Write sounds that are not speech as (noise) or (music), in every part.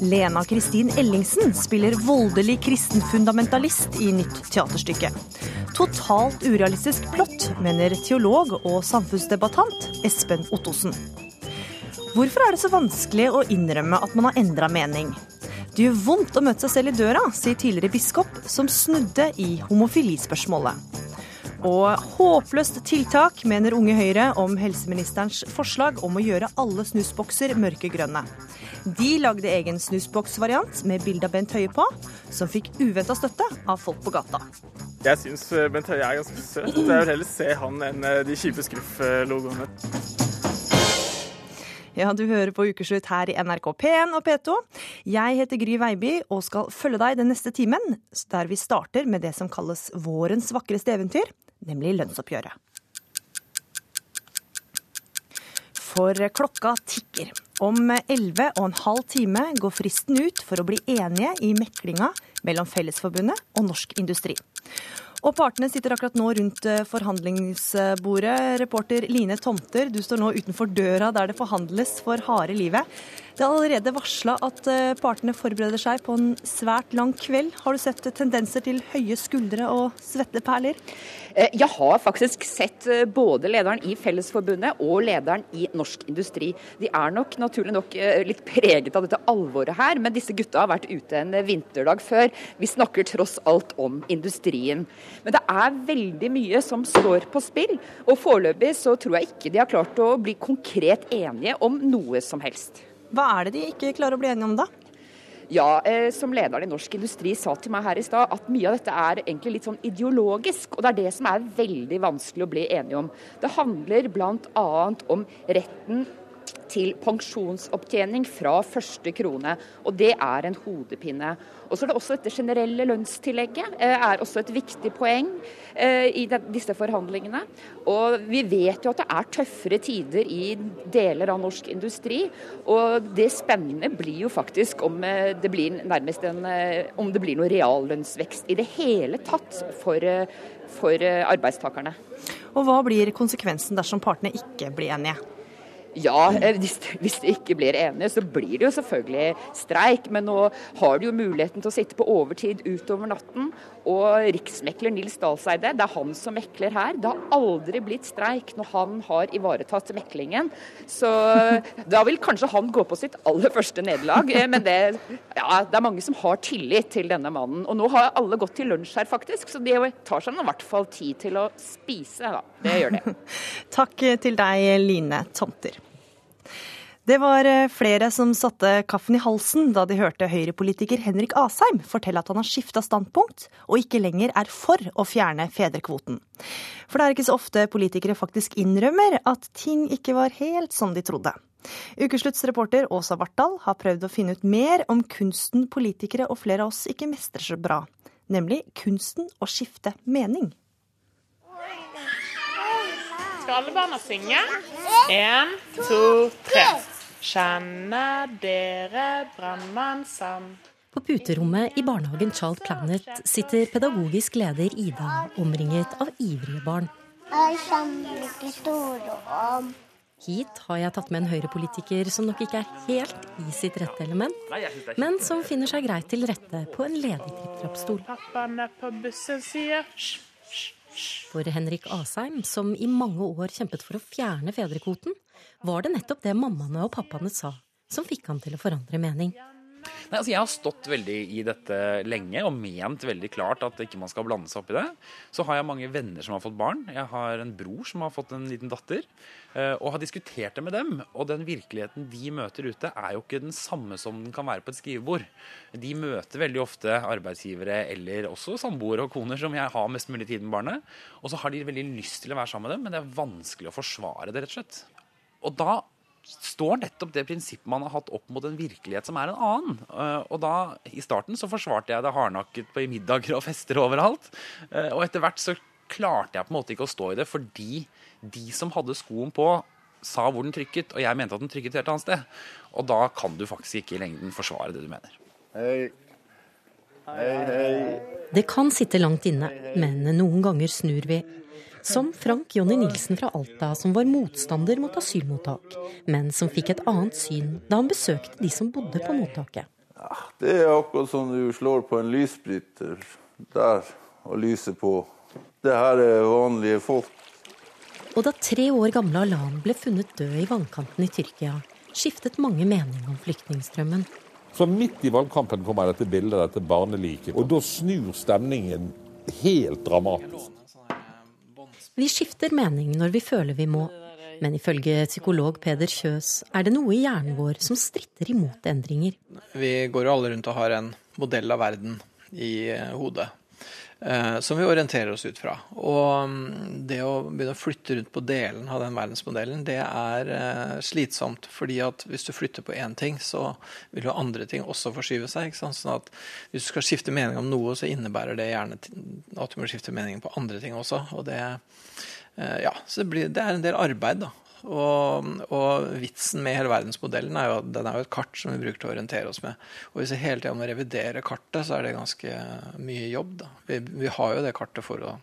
Lena Kristin Ellingsen spiller voldelig kristen fundamentalist i nytt teaterstykke. Totalt urealistisk plott, mener teolog og samfunnsdebattant Espen Ottosen. Hvorfor er det så vanskelig å innrømme at man har endra mening? Det gjør vondt å møte seg selv i døra, sier tidligere biskop, som snudde i homofilispørsmålet. Og håpløst tiltak, mener Unge Høyre om helseministerens forslag om å gjøre alle snusbokser mørkegrønne. De lagde egen snusboksvariant med bilde av Bent Høie på, som fikk uventa støtte av folk på gata. Jeg syns eh, Bent Høie er ganske søt. Jeg vil heller se han enn eh, de kjipe Scruff-logoene. Ja, du hører på Ukeslutt her i NRK P1 og P2. Jeg heter Gry Veiby og skal følge deg den neste timen, der vi starter med det som kalles vårens vakreste eventyr, nemlig lønnsoppgjøret. For klokka tikker. Om elleve og en halv time går fristen ut for å bli enige i meklinga mellom Fellesforbundet og Norsk Industri. Og partene sitter akkurat nå rundt eh, forhandlingsbordet. Reporter Line Tomter, du står nå utenfor døra der det forhandles for harde livet. Det er allerede varsla at eh, partene forbereder seg på en svært lang kveld. Har du sett tendenser til høye skuldre og svette perler? jeg har faktisk sett eh, både lederen i Fellesforbundet og lederen i Norsk Industri. De er nok naturlig nok litt preget av dette alvoret her, men disse gutta har vært ute en vinterdag før. Vi snakker tross alt om industrien. Men det er veldig mye som står på spill, og foreløpig så tror jeg ikke de har klart å bli konkret enige om noe som helst. Hva er det de ikke klarer å bli enige om da? Ja, eh, Som lederen i Norsk Industri sa til meg her i stad, at mye av dette er egentlig litt sånn ideologisk. Og det er det som er veldig vanskelig å bli enige om. Det handler bl.a. om retten til pensjonsopptjening fra første krone. Og det er en hodepine. Og så er det også dette generelle lønnstillegget eh, er også et viktig poeng eh, i disse forhandlingene. Og vi vet jo at det er tøffere tider i deler av norsk industri. Og det spennende blir jo faktisk om eh, det blir nærmest en om det blir noe reallønnsvekst i det hele tatt for, for arbeidstakerne. Og hva blir konsekvensen dersom partene ikke blir enige? Ja, eh, hvis, hvis de ikke blir enige, så blir det jo selvfølgelig streik. Men nå har de jo muligheten til å sitte på overtid utover natten. Og riksmekler Nils Dalseide, det er han som mekler her. Det har aldri blitt streik når han har ivaretatt meklingen. Så da vil kanskje han gå på sitt aller første nederlag. Eh, men det, ja, det er mange som har tillit til denne mannen. Og nå har alle gått til lunsj her, faktisk. Så de tar seg i hvert fall tid til å spise. Da. Det gjør det. (laughs) Takk til deg, Line Tomter. Det var eh, flere som satte kaffen i halsen da de hørte Høyre-politiker Henrik Asheim fortelle at han har skifta standpunkt og ikke lenger er for å fjerne fedrekvoten. For det er ikke så ofte politikere faktisk innrømmer at ting ikke var helt som de trodde. Ukeslutts reporter Åsa Vartdal har prøvd å finne ut mer om kunsten politikere og flere av oss ikke mestrer så bra, nemlig kunsten å skifte mening. Skal alle barna synge? Én, to, tre. Kjenner dere brannmannsand? På puterommet i barnehagen Child Planet sitter pedagogisk leder Ida omringet av ivrige barn. Hit har jeg tatt med en høyrepolitiker som nok ikke er helt i sitt rette element, men som finner seg greit til rette på en ledig tripp-trapp-stol. For Henrik Asheim, som i mange år kjempet for å fjerne fedrekvoten, var det nettopp det mammaene og pappaene sa, som fikk han til å forandre mening. Nei, altså Jeg har stått veldig i dette lenge og ment veldig klart at ikke man skal blande seg opp i det. Så har jeg mange venner som har fått barn. Jeg har en bror som har fått en liten datter. Eh, og har diskutert det med dem. Og den virkeligheten de møter ute, er jo ikke den samme som den kan være på et skrivebord. De møter veldig ofte arbeidsgivere eller også samboere og koner som jeg har mest mulig tid med barnet. Og så har de veldig lyst til å være sammen med dem, men det er vanskelig å forsvare det, rett og slett. Og da står nettopp det prinsippet man har hatt opp mot en virkelighet som er en annen. Eh, og da, I starten så forsvarte jeg det hardnakket på i middager og fester overalt. Eh, og etter hvert så klarte jeg på en måte ikke å stå i det, fordi de som hadde skoen på, sa hvor den trykket, og jeg mente at den trykket et helt annet sted. Og da kan du faktisk ikke i lengden forsvare det du mener. Hei. Hei, hei. Det kan sitte langt inne, men noen ganger snur vi som Frank Jonny Nilsen fra Alta, som var motstander mot asylmottak, men som fikk et annet syn da han besøkte de som bodde på mottaket. Det er akkurat som du slår på en lysbryter der og lyser på. Det her er vanlige folk. Og da tre år gamle Alan ble funnet død i vannkanten i Tyrkia, skiftet mange mening om flyktningstrømmen. Så midt i valgkampen kommer dette bildet, dette barneliket. Og da snur stemningen helt dramatisk. Vi skifter mening når vi føler vi må. Men ifølge psykolog Peder Kjøs er det noe i hjernen vår som stritter imot endringer. Vi går jo alle rundt og har en modell av verden i hodet. Eh, Som vi orienterer oss ut fra. Og mm, det å begynne å flytte rundt på delen av den verdensmodellen, det er eh, slitsomt. fordi at hvis du flytter på én ting, så vil jo andre ting også forskyve seg. ikke sant? Sånn at hvis du skal skifte mening om noe, så innebærer det gjerne at du må skifte mening på andre ting også. Og det, eh, ja, så det, blir, det er en del arbeid, da. Og, og vitsen med hele verdensmodellen er jo at den er jo et kart som vi bruker til å orientere oss med. Og hvis vi hele tida må revidere kartet, så er det ganske mye jobb. da. Vi, vi har jo det kartet for å,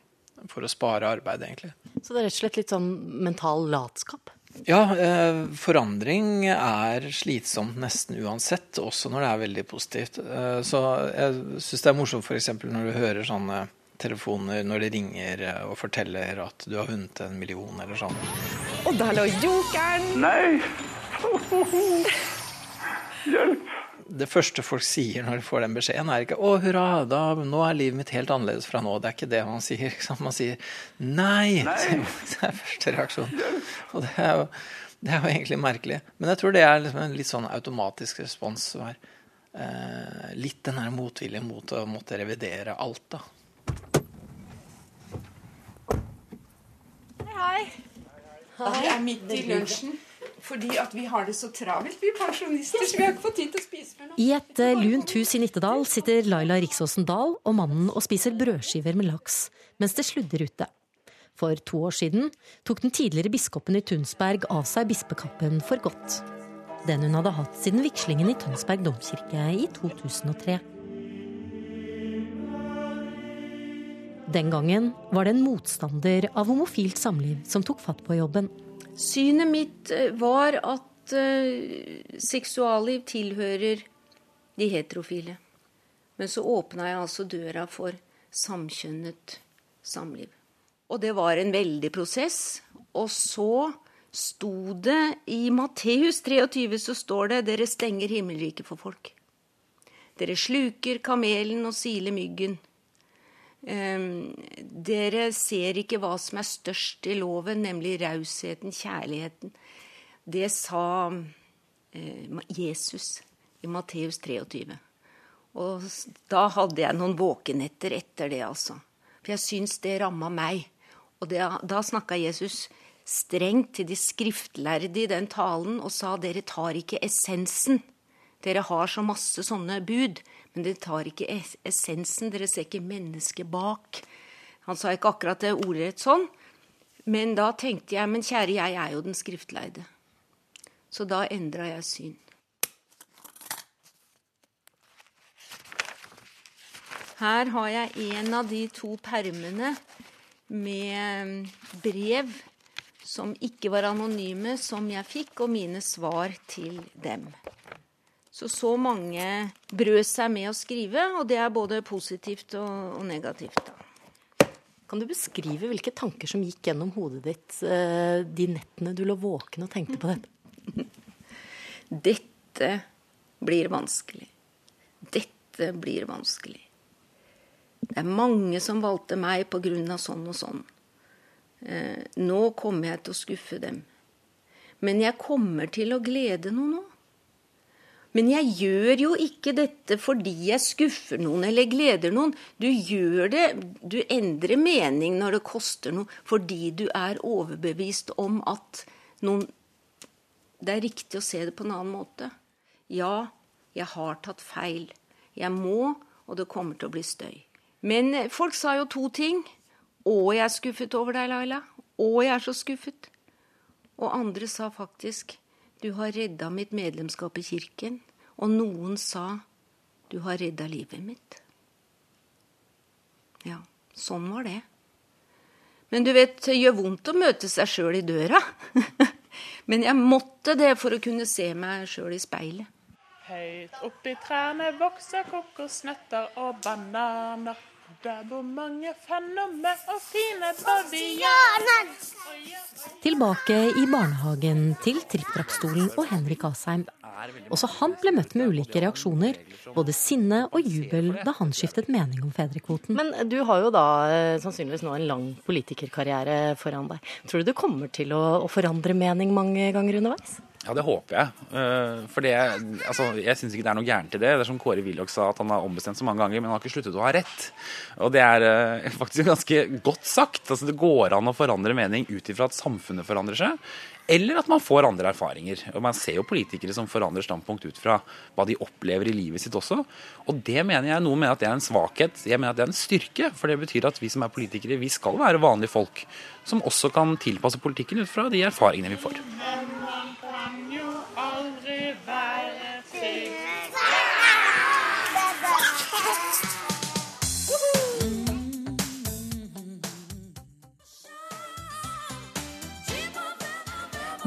for å spare arbeid, egentlig. Så det er rett og slett litt sånn mental latskap? Ja, eh, forandring er slitsomt nesten uansett, også når det er veldig positivt. Eh, så jeg syns det er morsomt f.eks. når du hører sånne telefoner når de ringer eh, og forteller at du har vunnet en million eller sånn. Og der lå jokeren! Nei! Hjelp! Det første folk sier når de får den beskjeden, er ikke 'Å, hurra, da, nå er livet mitt helt annerledes fra nå'. Det er ikke det man sier. Liksom. Man sier 'nei'. Det er første reaksjon. Og det er, jo, det er jo egentlig merkelig. Men jeg tror det er liksom en litt sånn automatisk respons. som er eh, litt den der motviljen mot å måtte revidere alt, da. Hei. Vi er midt i lunsjen fordi at vi har det så travelt, vi pensjonister, så vi har ikke fått tid til å spise før nå. I et eh, lunt hus i Nittedal sitter Laila Riksåsen Dahl og mannen og spiser brødskiver med laks, mens det sludder ute. For to år siden tok den tidligere biskopen i Tunsberg av seg bispekappen for godt. Den hun hadde hatt siden vigslingen i Tønsberg domkirke i 2003. Den gangen var det en motstander av homofilt samliv som tok fatt på jobben. Synet mitt eh, var at uh, seksualliv tilhører de heterofile. Men så åpna jeg altså døra for samkjønnet samliv. Og det var en veldig prosess. Og så sto det i Matteus 23 så står det 'Dere stenger himmelriket for folk'. Dere sluker kamelen og siler myggen. Ehm, dere ser ikke hva som er størst i loven, nemlig rausheten, kjærligheten. Det sa eh, Jesus i Matteus 23. Og da hadde jeg noen våkenetter etter det, altså. For jeg syns det ramma meg. Og det, da snakka Jesus strengt til de skriftlærde i den talen og sa dere tar ikke essensen. Dere har så masse sånne bud, men dere tar ikke essensen. Dere ser ikke mennesket bak. Han sa ikke akkurat det ordrett sånn, men da tenkte jeg men kjære, jeg er jo den skriftleide. Så da endra jeg syn. Her har jeg en av de to permene med brev som ikke var anonyme, som jeg fikk, og mine svar til dem. Så så mange brød seg med å skrive, og det er både positivt og, og negativt. Da. Kan du beskrive hvilke tanker som gikk gjennom hodet ditt eh, de nettene du lå våken og tenkte på dette? (laughs) Dette blir vanskelig. Dette blir vanskelig. Det er mange som valgte meg av sånn og sånn. Eh, nå kommer jeg til å skuffe dem. Men jeg kommer til å glede noen òg. Men jeg gjør jo ikke dette fordi jeg skuffer noen eller gleder noen. Du gjør det, du endrer mening når det koster noe, fordi du er overbevist om at noen Det er riktig å se det på en annen måte. Ja, jeg har tatt feil. Jeg må, og det kommer til å bli støy. Men eh, folk sa jo to ting. Å, jeg er skuffet over deg, Laila. Å, jeg er så skuffet. Og andre sa faktisk du har redda mitt medlemskap i kirken. Og noen sa du har redda livet mitt. Ja, sånn var det. Men du vet, det gjør vondt å møte seg sjøl i døra. (laughs) Men jeg måtte det for å kunne se meg sjøl i speilet. Høyt oppi trærne vokser kokosnøtter og bananer. Der bor mange fennomme og fine bavianer. Tilbake i barnehagen til tripp-trapp-stolen og Henrik Asheim. Også han ble møtt med ulike reaksjoner, både sinne og jubel da han skiftet mening om fedrekvoten. Men du har jo da eh, sannsynligvis nå en lang politikerkarriere foran deg. Tror du du kommer til å, å forandre mening mange ganger underveis? Ja, det håper jeg. Eh, For det, altså, jeg syns ikke det er noe gærent i det. Det er som Kåre Willoch sa, at han har ombestemt så mange ganger, men han har ikke sluttet å ha rett. Og det er eh, (laughs) faktisk ganske godt sagt. Altså, det går an å forandre mening ut ifra at samfunnet forandrer seg. Eller at man får andre erfaringer. Og Man ser jo politikere som forandrer standpunkt ut fra hva de opplever i livet sitt også. Og det mener jeg noe med at det er en svakhet. Jeg mener at det er en styrke. For det betyr at vi som er politikere, vi skal være vanlige folk. Som også kan tilpasse politikken ut fra de erfaringene vi får.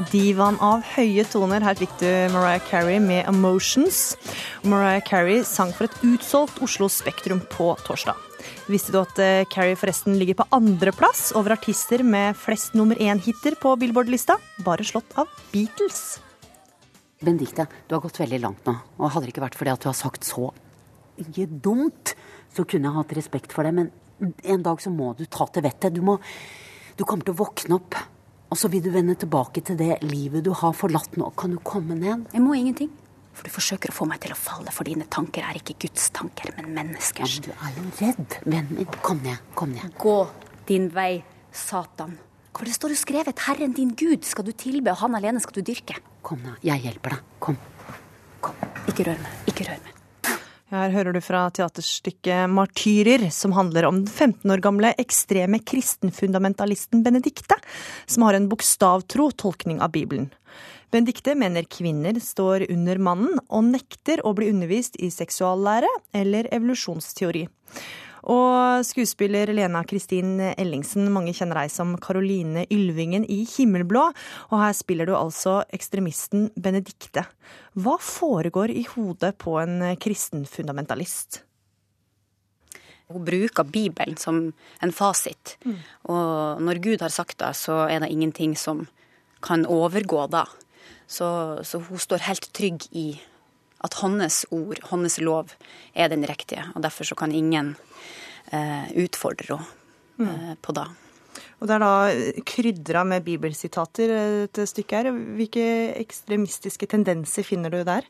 Divaen av høye toner. Her fikk du Mariah Carey med 'Emotions'. Mariah Carey sang for et utsolgt Oslo Spektrum på torsdag. Visste du at Carrie Carey forresten ligger på andreplass over artister med flest nummer én-hiter på Billboard-lista? Bare slått av Beatles. Benedicte, du har gått veldig langt nå. Og hadde det ikke vært for det at du har sagt så mye dumt, så kunne jeg hatt respekt for det. Men en dag så må du ta til vettet. Du må Du kommer til å våkne opp. Og så vil du vende tilbake til det livet du har forlatt nå. Kan du komme ned? Jeg må ingenting. For du forsøker å få meg til å falle, for dine tanker er ikke Guds tanker, men menneskers. Du er jo redd, vennen min. Kom ned. Kom ned. Gå din vei, Satan. For det står jo skrevet 'Herren din Gud skal du tilbe, og han alene skal du dyrke'. Kom ned. Jeg hjelper deg. Kom. Kom. Ikke rør meg. Ikke rør meg. Her hører du fra teaterstykket 'Martyrer', som handler om den 15 år gamle ekstreme kristenfundamentalisten Benedicte, som har en bokstavtro tolkning av Bibelen. Benedicte mener kvinner står under mannen, og nekter å bli undervist i seksuallære eller evolusjonsteori. Og skuespiller Lena Kristin Ellingsen, mange kjenner deg som Caroline Ylvingen i Himmelblå, og her spiller du altså ekstremisten Benedicte. Hva foregår i hodet på en kristen fundamentalist? Hun bruker Bibelen som en fasit. Og når Gud har sagt det, så er det ingenting som kan overgå da. Så, så hun står helt trygg i at hans ord, hans lov, er den riktige. Og derfor så kan ingen eh, utfordre henne eh, på det. Og det er da krydra med bibelsitater, et stykke her. Hvilke ekstremistiske tendenser finner du der?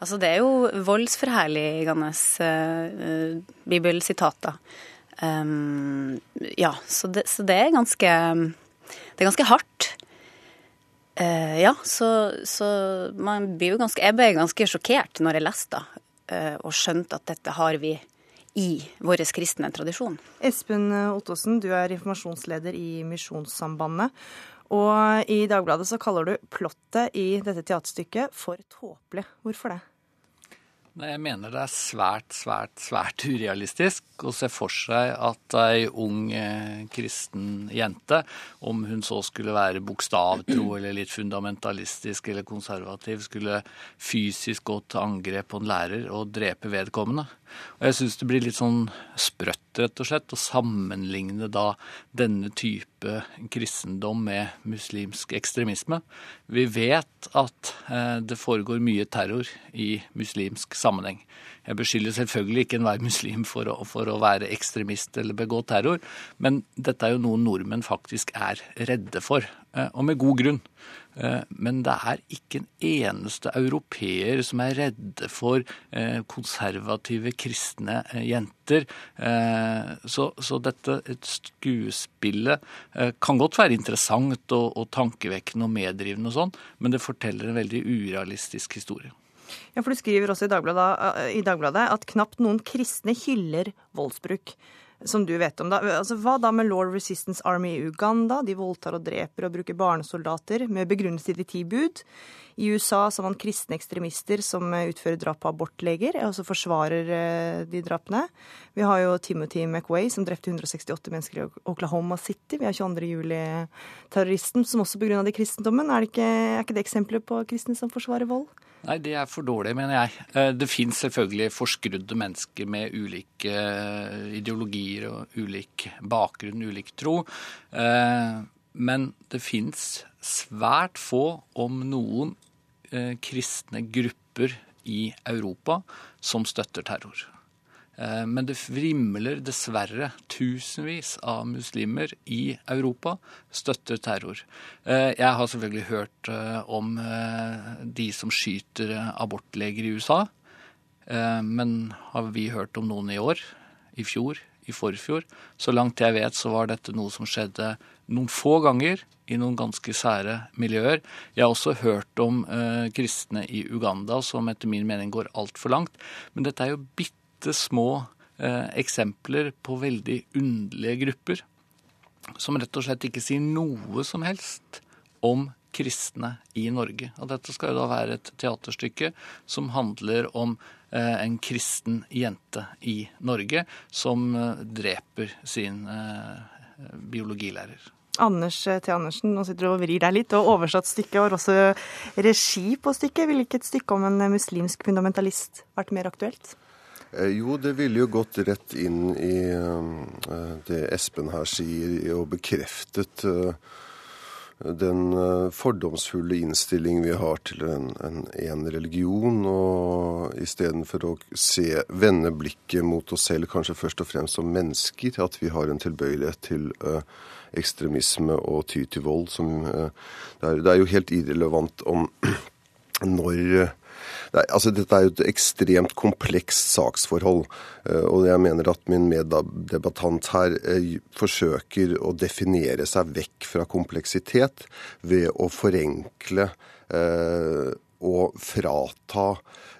Altså, det er jo voldsforherligende eh, bibelsitater. Um, ja, så det, så det er ganske Det er ganske hardt. Eh, ja, så, så man blir jo ganske Jeg ble ganske sjokkert når jeg leste det, eh, og skjønte at dette har vi i vår kristne tradisjon. Espen Ottosen, du er informasjonsleder i Misjonssambandet. Og i Dagbladet så kaller du plottet i dette teaterstykket for tåpelig. Hvorfor det? Jeg mener det er svært, svært, svært urealistisk å se for seg at ei ung eh, kristen jente, om hun så skulle være bokstavtro (clears throat) eller litt fundamentalistisk eller konservativ, skulle fysisk gå til angrep på en lærer og drepe vedkommende. Og jeg syns det blir litt sånn sprøtt, rett og slett, å sammenligne da denne type kristendom med muslimsk ekstremisme. Vi vet at eh, det foregår mye terror i muslimsk sammenheng. Jeg beskylder selvfølgelig ikke enhver muslim for å, for å være ekstremist eller begå terror, men dette er jo noe nordmenn faktisk er redde for, eh, og med god grunn. Eh, Men det er ikke en eneste europeer som er redde for eh, konservative kristne eh, jenter. Så, så dette et skuespillet kan godt være interessant og, og tankevekkende og meddrivende og sånn, men det forteller en veldig urealistisk historie. Ja, for Du skriver også i Dagbladet, i Dagbladet at knapt noen kristne hyller voldsbruk. Som du vet om da. Altså, hva da med Lord Resistance Army i Uganda? De voldtar og dreper og bruker barnesoldater med begrunnelse i de ti bud. I USA så har man kristne ekstremister som eh, utfører drap på abortleger, og så forsvarer eh, de drapene. Vi har jo Timothy McWay som drepte 168 mennesker i Oklahoma City. Vi har 22. juli-terroristen som også i kristendommen. Er, det ikke, er ikke det eksempler på kristne som forsvarer vold? Nei, det er for dårlig, mener jeg. Eh, Det fins selvfølgelig forskrudde mennesker med ulike eh, ideologier og ulik bakgrunn, ulik tro. Eh, Men det fins svært få, om noen, kristne grupper i Europa som støtter terror. Eh, Men det vrimler dessverre tusenvis av muslimer i Europa støtter terror. Eh, Jeg har selvfølgelig hørt eh, om de som skyter abortleger i USA. Men har vi hørt om noen i år, i fjor, i forfjor? Så langt jeg vet så var dette noe som skjedde noen få ganger i noen ganske sære miljøer. Jeg har også hørt om kristne i Uganda som etter min mening går altfor langt. Men dette er jo bitte små eh, eksempler på veldig underlige grupper som rett og slett ikke sier noe som helst om kristne i Norge. Og dette skal jo da være et teaterstykke som handler om eh, en kristen jente i Norge som eh, dreper sin eh, biologilærer. Anders T. Andersen, nå sitter du og vrir deg litt, og oversatt stykket har også regi på stykket. Ville ikke et stykke om en muslimsk fundamentalist vært mer aktuelt? Eh, Jo, det ville jo gått rett inn i eh, det Espen her sier, og bekreftet eh, den fordomsfulle innstilling vi har til en, en, en religion, og istedenfor å se, vende blikket mot oss selv kanskje først og fremst som mennesker, at vi har en tilbøyelighet til ekstremisme og ty til vold. Som, det, er, det er jo helt irrelevant om (clears throat) når det er, altså, dette er jo et ekstremt komplekst saksforhold. eh, Og jeg mener at min meddebattant her eh, forsøker å definere seg vekk fra kompleksitet ved å forenkle eh, og frata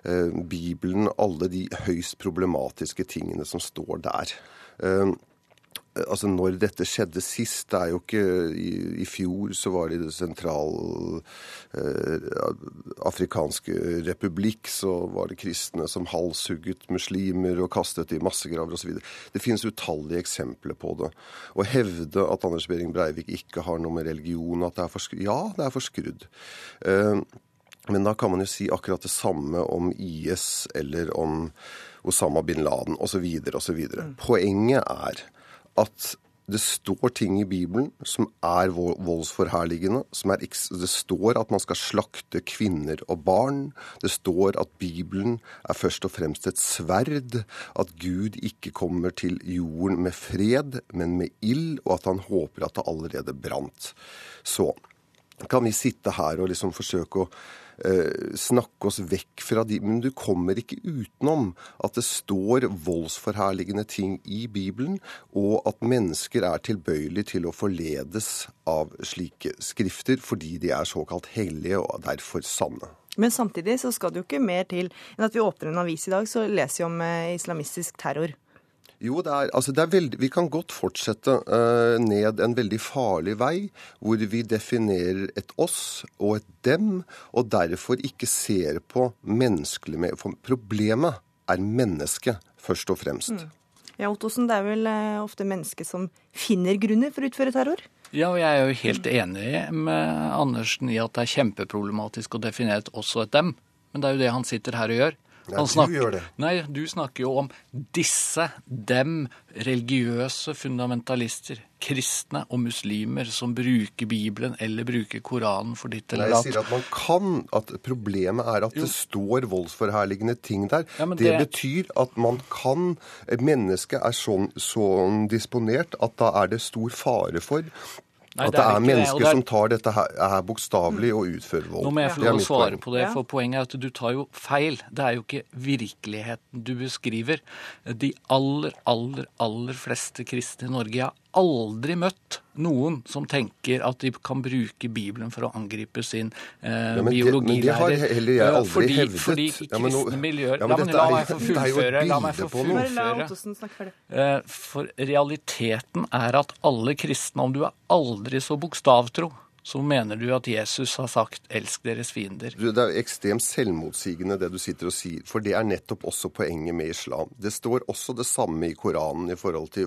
eh, Bibelen alle de høyst problematiske tingene som står der. Eh, Altså Når dette skjedde sist, det er jo ikke I, i fjor så var det i det sentralafrikanske republikk, så var det kristne som halshugget muslimer og kastet i massegraver osv. Det finnes utallige eksempler på det. Å hevde at Anders Behring Breivik ikke har noe med religion at det er forskrudd Ja, det er forskrudd. Eh, men da kan man jo si akkurat det samme om IS eller om Osama bin Laden osv. osv. Poenget er at det står ting i Bibelen som er voldsforherligende. Som er, det står at man skal slakte kvinner og barn. Det står at Bibelen er først og fremst et sverd. At Gud ikke kommer til jorden med fred, men med ild, og at han håper at det allerede brant. Så kan vi sitte her og liksom forsøke å snakke oss vekk fra de Men du kommer ikke utenom at det står voldsforherligende ting i Bibelen, og at mennesker er tilbøyelige til å forledes av slike skrifter fordi de er såkalt hellige og derfor sanne. Men samtidig så skal det jo ikke mer til enn at vi åpner en avis i dag, så leser vi om eh, islamistisk terror. Jo, det er, altså det er veldig, vi kan godt fortsette uh, ned en veldig farlig vei, hvor vi definerer et oss og et dem, og derfor ikke ser på menneskelig med For problemet er mennesket, først og fremst. Ja, Ottosen, det er vel uh, ofte mennesket som finner grunner for å utføre terror? Ja, og jeg er jo helt enig med Andersen i at det er kjempeproblematisk å definere et oss og et dem. Men det er jo det han sitter her og gjør. Han du snakker, gjør det. Nei, du snakker jo om disse, dem, religiøse fundamentalister, kristne og muslimer som bruker Bibelen eller bruker Koranen for ditt Nei, datt. jeg sier at man kan, at problemet er at det står voldsforherligende ting der. Ja, det... det- betyr at man kan Mennesket er sånn, sånn disponert at da er det stor fare for Nei, at det det er er, det, og mennesker det er- som tar dette her, er bokstavelig og utfører vold. Nå må jeg få er lov å svare poeng. på det, for poenget er at du tar jo feil. Det er jo ikke virkeligheten du beskriver. De aller, aller, aller fleste kristne i Norge Jeg har aldri møtt noen som tenker at de kan bruke Bibelen for å angripe sin eh, Ja, men det- men det har heller jeg Eh, aldri fordi, hevdet. Fordi i Ja, nå- kristne miljøer Ja, La, men men la meg få fullføre. La meg få fullføre. Eh, For realiteten er at alle kristne, om du er aldri så bokstavtro, så mener du at Jesus har sagt 'elsk deres fiender'. Du, Det er jo ekstremt selvmotsigende det du sitter og sier, for det er nettopp også poenget med islam. Det står også det samme i Koranen i forhold til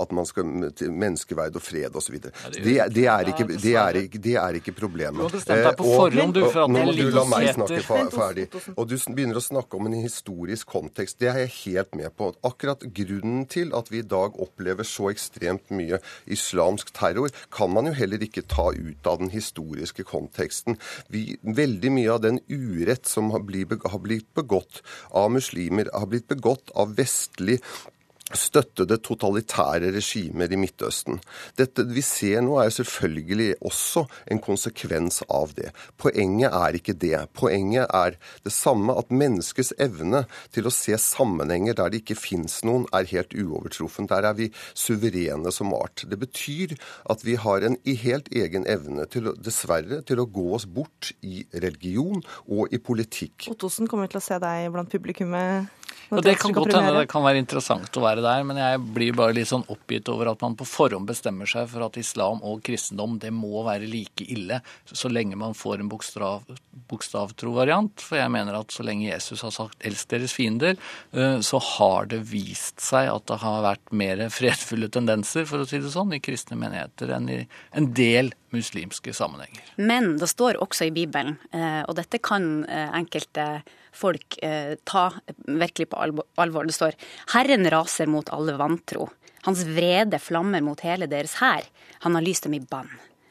at man skal til menneskeverd og fred osv. Det, det det, det, er ikke- det, er ikke- det er ikke problemet. Du har bestemt deg på Eh, forhånd, du, for at og Nå må er du la meg snakke ferdig. Og du begynner å snakke om en historisk kontekst. Det er jeg helt med på. Akkurat grunnen til at vi i dag opplever så ekstremt mye islamsk terror, kan man jo heller ikke ta ut av den historiske konteksten. Vi, veldig mye av den urett som har blitt begått av muslimer, har blitt begått av vestlig støttede totalitære regimer i Midtøsten. Dette vi ser nå er selvfølgelig også en konsekvens av det. Poenget er ikke det. Poenget er det samme at menneskets evne til å se sammenhenger der det ikke fins noen, er helt uovertruffen. Der er vi suverene som art. Det betyr at vi har en helt egen evne til dessverre, til å gå oss bort i religion og i politikk. Ottosen kommer til å se deg blant publikummet. Og det kan godt hende det kan være interessant å være der, men jeg blir bare litt sånn oppgitt over at man på forhånd bestemmer seg for at islam og kristendom det må være like ille så lenge man får en bokstav, bokstavtro variant. For jeg mener at så lenge Jesus har sagt 'elsk deres fiender', eh, så har det vist seg at det har vært mer fredfulle tendenser, for å si det sånn, i kristne menigheter enn i en del muslimske sammenhenger. Men det står også i Bibelen, eh, og dette kan eh, enkelte folk eh, ta virkelig på alvor. Det står Herren raser mot alle vantro. Hans vrede flammer mot hele deres hær. Han har lyst dem i bann.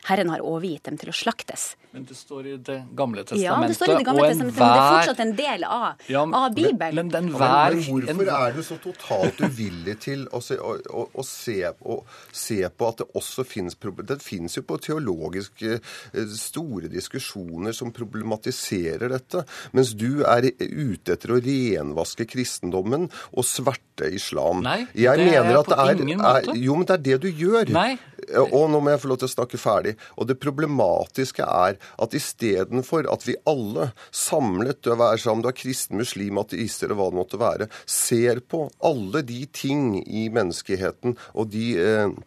Herren har overgitt dem til å slaktes. Men det står i Det gamle testamentet. Ja, det står i Det gamle testamentet, testamentet, men det er fortsatt en del av, Ja, men- av Bibelen. Men den vær... men, hvorfor hvorfor er du så totalt uvillig til å se, å, å, å se, å se på at det også proble- Det finnes jo på teologiske eh, store diskusjoner som problematiserer dette, mens du er ute etter å renvaske kristendommen og sverte islam. Nei, jeg det er mener er at på det er, ingen er måte. Jo, men det er det du gjør. Nei. Og nå må jeg få lov til å snakke ferdig. Og det problematiske er at istedenfor at vi alle samlet, seg om du er kristen, muslim, ateist eller hva det måtte være, ser på alle de ting i menneskeheten og de eh,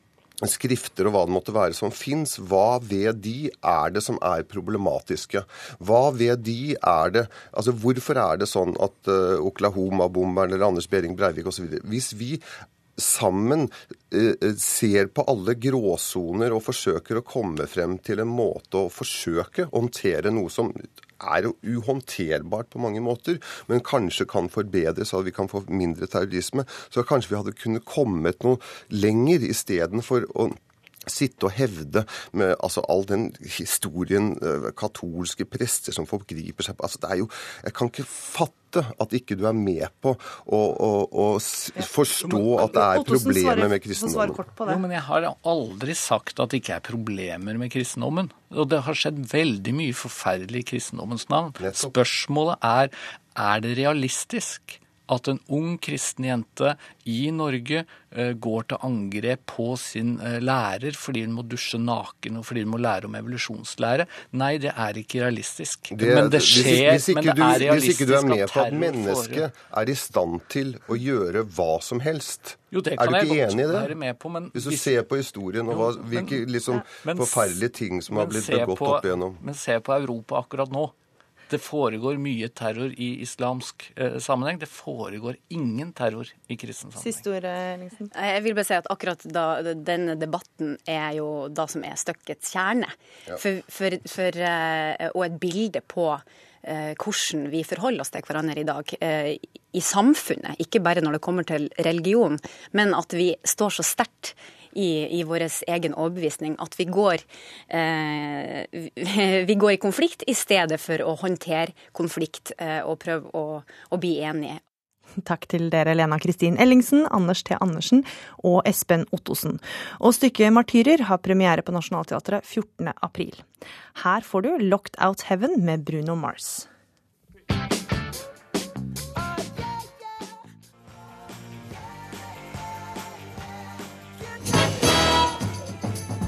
skrifter og hva det måtte være som fins, hva ved de er det som er problematiske? Hva ved de er det Altså hvorfor er det sånn at uh, Oklahoma-bomberen eller Anders Behring Breivik osv. Hvis vi sammen eh, ser på alle gråsoner og forsøker å komme frem til en måte å forsøke å håndtere noe som er uhåndterbart på mange måter, men kanskje kan forbedres, at vi kan få mindre terrorisme, så kanskje vi hadde kunnet kommet noe lenger istedenfor å sitte og hevde med altså, all den historien eh, katolske prester som forgriper seg på altså, det er jo, Jeg kan ikke fatte at ikke du er med på å, å, å forstå at det er problemer med kristendommen. Jo, men jeg har aldri sagt at det ikke er problemer med kristendommen. Og det har skjedd veldig mye forferdelig i kristendommens navn. Spørsmålet er er det realistisk at en ung kristen jente i Norge eh, går til angrep på sin eh, lærer fordi hun må dusje naken og fordi hun må lære om evolusjonslære. Nei, det er ikke realistisk. men det hvis- skjer, hvis, ikke men det du, er hvis ikke du er med på at mennesket er i stand til å gjøre hva som helst. Jo, det er kan du jeg ikke godt enig i det? med på, men hvis du hvis- ser på historien og hva, hvilke liksom, men- forferdelige ting som har blitt begått på- opp igjennom. Men se på Europa akkurat nå. Det foregår mye terror i islamsk eh, sammenheng. Det foregår ingen terror i kristen sammenheng. Siste ord, Ellingsen. Jeg vil bare si at akkurat da, denne debatten er jo da som er stykkets kjerne. Ja. For, for, for, eh, og et bilde på eh, hvordan vi forholder oss til hverandre i dag eh, i samfunnet. Ikke bare når det kommer til religion, men at vi står så sterkt i, i vår egen overbevisning at vi går, eh, vi- går i konflikt i stedet for å håndtere konflikt eh, og prøve å, å bli enige. Takk til dere, Lena Kristin Ellingsen, Anders T. Andersen og Espen Ottosen. Og stykket 'Martyrer' har premiere på Nationaltheatret 14. april. Her får du 'Locked Out Heaven' med Bruno Mars.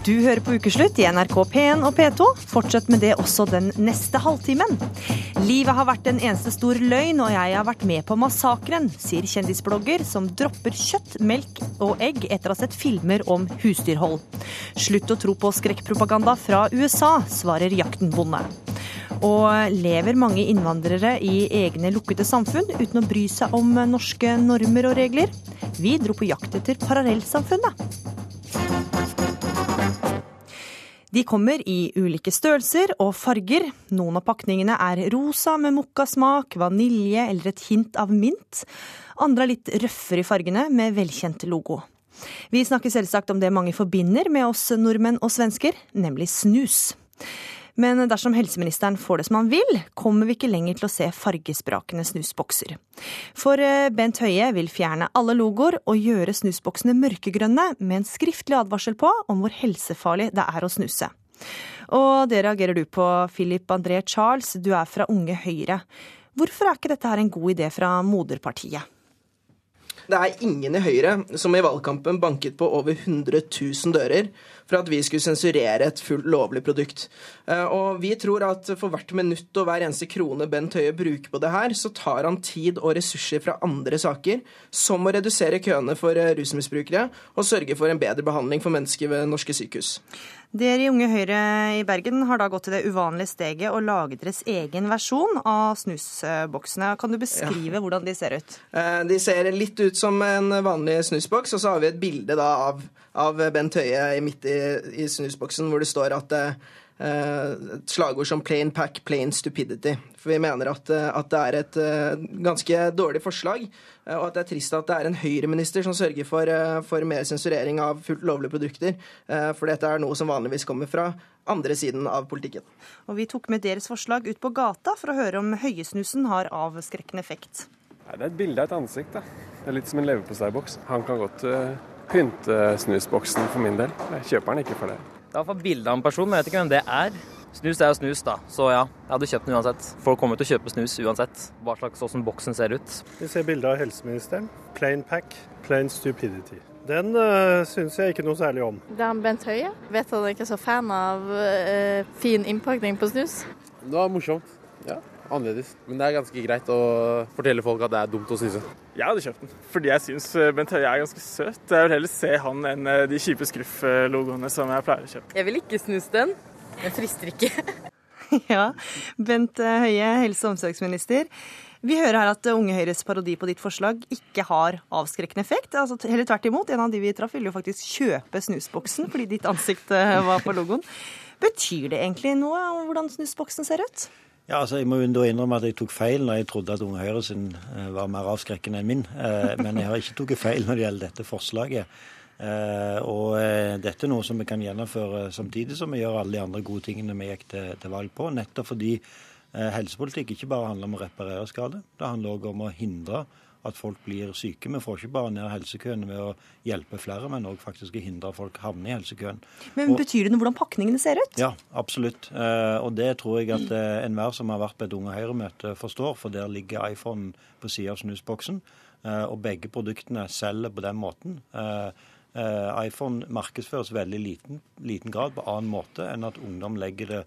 Du hører på Ukeslutt i NRK P1 og P2. Fortsett med det også den neste halvtimen. Livet har vært en eneste stor løgn, og jeg har vært med på massakren, sier kjendisblogger som dropper kjøtt, melk og egg etter å ha sett filmer om husdyrhold. Slutt å tro på skrekkpropaganda fra USA, svarer jaktenbonde. Og lever mange innvandrere i egne lukkede samfunn uten å bry seg om norske normer og regler? Vi dro på jakt etter parallellsamfunnet. De kommer i ulike størrelser og farger. Noen av pakningene er rosa med mokkasmak, vanilje eller et hint av mint. Andre er litt røffere i fargene med velkjent logo. Vi snakker selvsagt om det mange forbinder med oss nordmenn og svensker, nemlig snus. Men dersom helseministeren får det som han vil, kommer vi ikke lenger til å se fargesprakende snusbokser. For eh, Bent Høie vil fjerne alle logoer og gjøre snusboksene mørkegrønne med en skriftlig advarsel på om hvor helsefarlig det er å snuse. Og det reagerer du på, Philip André Charles, du er fra Unge Høyre. Hvorfor er ikke dette her en god idé fra moderpartiet? Det er ingen i Høyre som i valgkampen banket på over 100 000 dører for at vi skulle sensurere et fullt lovlig produkt. Eh, og vi tror at for hvert minutt og hver eneste krone Bent Høie bruker på det her, så tar han tid og ressurser fra andre saker, som å redusere køene for eh, rusmisbrukere og sørge for en bedre behandling for mennesker ved norske sykehus. Dere i Unge Høyre i Bergen har da gått til det uvanlige steget og laget deres egen versjon av snusboksene. Kan du beskrive ja. hvordan de ser ut? Eh, de ser litt ut som en vanlig snusboks, og så har vi et bilde da av, av Bent Høie midt i, i snusboksen hvor det står at Eh, et slagord som 'plain pack, plain stupidity'. For vi mener at, eh, at, det er et eh, ganske dårlig forslag, og at det er trist at det er en Høyre-minister som sørger for, for, mer sensurering av fullt lovlige produkter. For dette er noe som vanligvis kommer fra andre siden av politikken. Og Vi tok med deres forslag ut på gata for å høre om høyesnusen har avskrekkende effekt. Nei, det er et bilde av et ansikt. da. Det er litt som en leverposteiboks. Han kan godt uh, pynte snusboksen for min del. Jeg kjøper den ikke for det. Det er iallfall bilde av en person, men jeg vet ikke hvem det er. Snus er jo snus, da. Så ja, jeg hadde kjøpt den uansett. Folk kommer til å kjøpe snus uansett hva slags åssen boksen ser ut. Vi ser bilde av helseministeren. Plain pack, plain stupidity. Den uh, syns jeg ikke noe særlig om. Det er Bent Høie. Vet at han ikke er så fan av uh, fin innpakning på snus. Det var morsomt. Ja annerledes. Men det er ganske greit å fortelle folk at det er dumt å snuse. Jeg hadde kjøpt den, fordi jeg syns eh, Bent Høie er ganske søt. Jeg vil heller se han enn eh, de kjipe Scruff-logoene som jeg pleier å kjøpe. Jeg vil ikke snuse den. Den frister ikke. (laughs) ja, Bent eh, Høie, helse- og omsorgsminister. Vi hører her at Unge Høyres parodi på ditt forslag ikke har avskrekkende effekt. Altså, heller tvert imot. En av de vi traff, ville jo faktisk kjøpe snusboksen fordi ditt ansikt var på logoen. Betyr det egentlig noe om hvordan snusboksen ser ut? Ja, altså Jeg må jo innrømme at jeg tok feil når jeg trodde at Unge Høyre sin eh, var mer avskrekkende enn min. Eh, men jeg har ikke tatt feil når det gjelder dette forslaget. Eh, og dette er noe som vi kan gjennomføre samtidig som vi gjør alle de andre gode tingene vi gikk til, til valg på. Nettopp fordi helsepolitikk ikke bare handler om å reparere skade, det handler òg om å hindre at folk blir syke. Vi får ikke bare ned helsekøene ved å hjelpe flere, men òg faktisk hindre at folk havner i helsekøen. Men og, Betyr det noe hvordan pakningene ser ut? Ja, absolutt. Eh, og det tror jeg at eh, enhver som har vært på et Unge Høyre-møte forstår, for der ligger iPhone på sida av snusboksen. Eh, og begge produktene selger på den måten. iPhone markedsføres veldig liten, liten grad på annen måte enn at ungdom legger det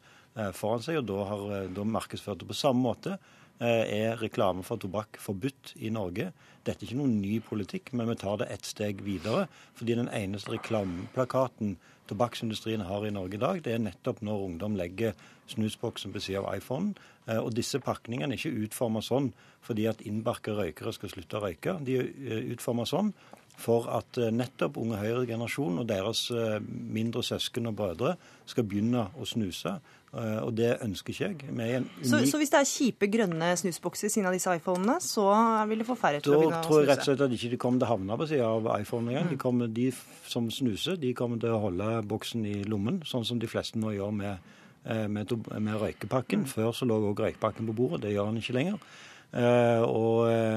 foran seg, og da har de markedsført det på samme måte er reklame for tobakk forbudt i Norge. Dette er ikke noen ny politikk, men vi tar det ett steg videre. Fordi den eneste reklameplakaten tobakksindustrien har i Norge i dag, det er nettopp når ungdom legger snusboksen på siden av iPhonen. Eh, og disse pakningene er ikke utforma sånn fordi at innbarka røykere skal slutte å røyke. De er eh, utforma sånn for at nettopp unge Høyre-generasjonen og deres mindre søsken og brødre skal begynne å snuse. Eh, og det ønsker ikke jeg. Unik... Så, så, hvis det er kjipe grønne snusbokser i siden av disse iPhonene, så vil det få færre til å begynne å snuse? Da tror jeg rett og slett at ikke de kommer til å havne på siden av iPhone igjen. Mm. De, de, som snuser, de kommer til å holde boksen i lommen, sånn som de fleste nå gjør med, eh, med, med røykepakken. Mm. Før så lå også røykepakken på bordet, det gjør han ikke lenger. Uh, og,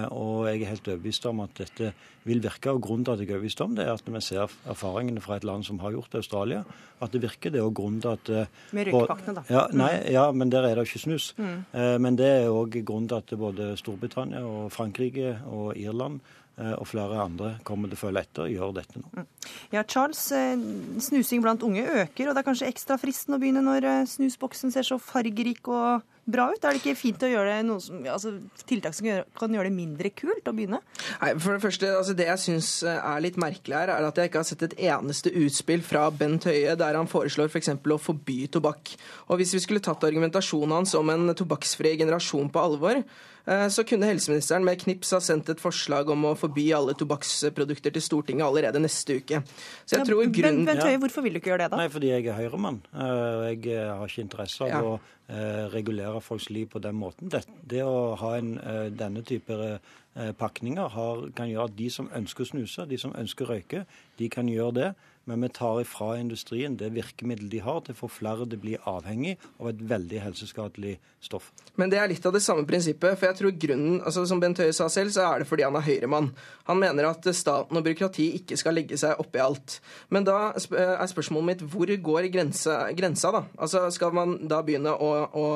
og, jeg er helt overbevist om at dette vil virke. og Grunnen til at jeg er overbevist om det, er at vi ser erfaringene fra et land som har gjort det, Australia, at det virker. Det er grunnen til at uh, Med røykepakkene, da. Ja, nei, ja, men der er det ikke snus. Mm. Men det er òg grunnen til at både Storbritannia og Frankrike og Irland eh, og flere andre kommer til å følge etter og gjør dette nå. Ja, Charles, eh, snusing blant unge øker, og det er kanskje ekstra fristende å begynne når eh, snusboksen ser så fargerik og bra ut? Er det ikke fint å gjøre det noe som, altså, tiltak som kan gjøre det mindre kult å begynne? Nei, for Det første, altså det jeg syns er litt merkelig her, er at jeg ikke har sett et eneste utspill fra Bent Høie der han foreslår f.eks. For å forby tobakk. Og Hvis vi skulle tatt argumentasjonen hans om en tobakksfri generasjon på alvor, eh, så kunne helseministeren med knips ha sendt et forslag om å forby alle tobakksprodukter til Stortinget allerede neste uke. Så jeg Ja, tror grunnen... Bent Høie, hvorfor vil du ikke gjøre det, da? Nei, fordi jeg er høyremann. eh, Jeg eh, har ikke interesse av Ja. å eh, regulere folks liv på den måten. Det, det å ha en, eh, denne type eh, pakninger har, kan gjøre at de som ønsker å snuse, de som ønsker å røyke, de kan gjøre det. Men vi tar ifra industrien det virkemiddelet de har til å få flere til å bli avhengig av et veldig helseskadelig stoff. Men det er litt av det samme prinsippet. For jeg tror grunnen, altså som Bent Høie sa selv, så er det fordi han er høyremann. Han mener at staten og byråkrati ikke skal legge seg oppi alt. Men da er spørsmålet mitt hvor går grensa, grensa da? Altså Skal man da begynne å, å